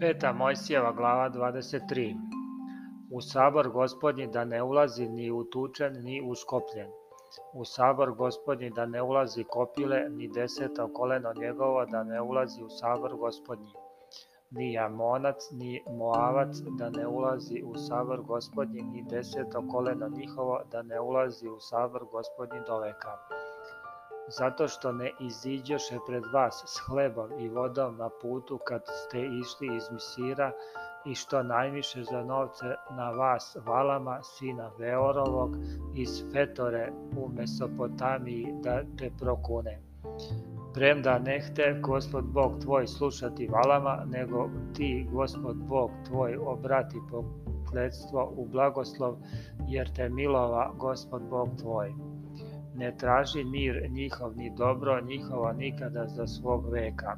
Peta Mojsijeva glava 23 U sabor gospodnji da ne ulazi ni utučen ni uskopljen. U sabor gospodnji da ne ulazi kopile, ni deseto koleno njegovo da ne ulazi u sabor gospodnji. Ni jamonac, ni moavac da ne ulazi u sabor gospodnji, ni deseto koleno njihovo da ne ulazi u sabor gospodnji do veka zato što ne iziđoše pred vas s hlebom i vodom na putu kad ste išli iz Misira i što najviše za novce na vas Valama, sina Veorovog, iz Fetore u Mesopotamiji da te prokune. Premda ne hte gospod Bog tvoj slušati Valama, nego ti gospod Bog tvoj obrati prokletstvo u blagoslov, jer te milova gospod Bog tvoj. Ne traži mir njihov ni dobro njihova nikada za svog veka.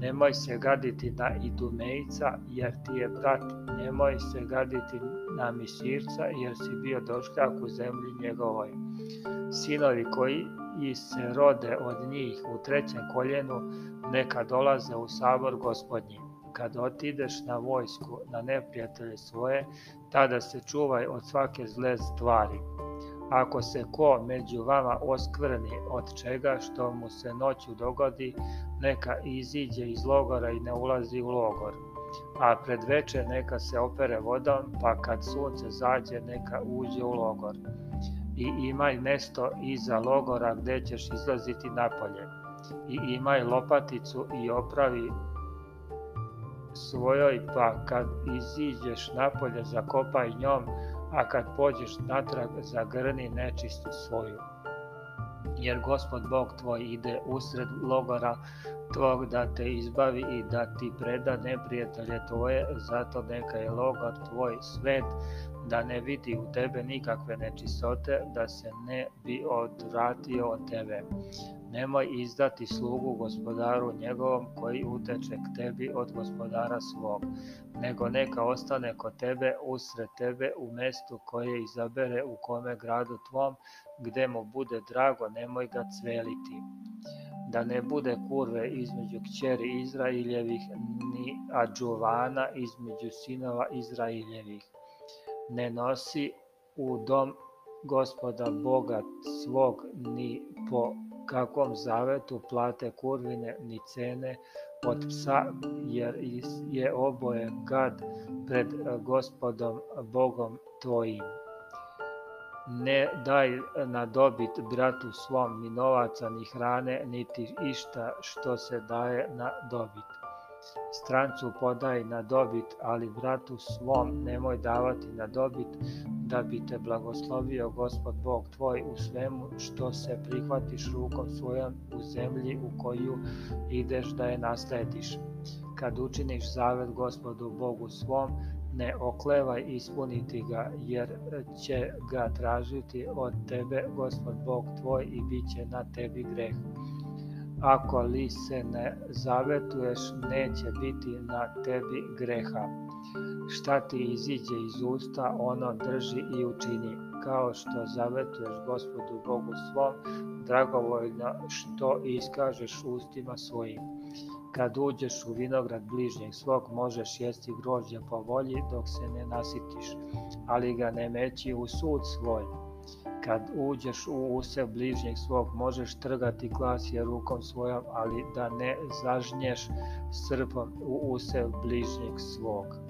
Nemoj se gaditi na idumejca jer ti je brat, nemoj se gaditi na misirca jer si bio došljak u zemlji njegovoj. Sinovi koji i se rode od njih u trećem koljenu neka dolaze u sabor gospodnji. Kad otideš na vojsku, na neprijatelje svoje, tada se čuvaj od svake zle stvari. Ako se ko među vama oskvrni od čega što mu se noću dogodi, neka iziđe iz logora i ne ulazi u logor. A predveče neka se opere vodom, pa kad sunce zađe neka uđe u logor. I imaj mesto iza logora gde ćeš izlaziti napolje. I imaj lopaticu i opravi svojoj, pa kad iziđeš napolje zakopaj njom, a kad pođeš natrag, zagrni nečistu svoju. Jer gospod Bog tvoj ide usred logora tvog da te izbavi i da ti preda neprijatelje tvoje, zato neka je logor tvoj svet, da ne vidi u tebe nikakve nečistote, da se ne bi odvratio od tebe. Nemoj izdati slugu gospodaru njegovom koji uteče k tebi od gospodara svog, nego neka ostane kod tebe, usred tebe, u mestu koje izabere u kome gradu tvom, gde mu bude drago, nemoj ga cveliti. Da ne bude kurve između kćeri Izraeljevih, ni adžuvana između sinova Izraeljevih. Ne nosi u dom gospoda Boga svog ni po kakvom zavetu plate kurvine ni cene od psa, jer je oboje gad pred eh, gospodom Bogom tvojim. Ne daj eh, na dobit bratu svom ni novaca, ni hrane, niti išta što se daje na dobit. Strancu podaj na dobit, ali bratu svom nemoj davati na dobit, da bi te blagoslovio gospod Bog tvoj u svemu što se prihvatiš rukom svojom u zemlji u koju ideš da je naslediš. Kad učiniš zavet gospodu Bogu svom, ne oklevaj ispuniti ga, jer će ga tražiti od tebe gospod Bog tvoj i bit će na tebi greh. Ako li se ne zavetuješ, neće biti na tebi greha. Šta ti iziđe iz usta, ono drži i učini. Kao što zavetuješ gospodu Bogu svom, dragovoljno što iskažeš ustima svojim. Kad uđeš u vinograd bližnjeg svog, možeš jesti grožđe po volji dok se ne nasitiš, ali ga ne meći u sud svoj, Kad uđeš u usev bližnjeg svog, možeš trgati klasje rukom svojom, ali da ne zažnješ srpom u usev bližnjeg svog.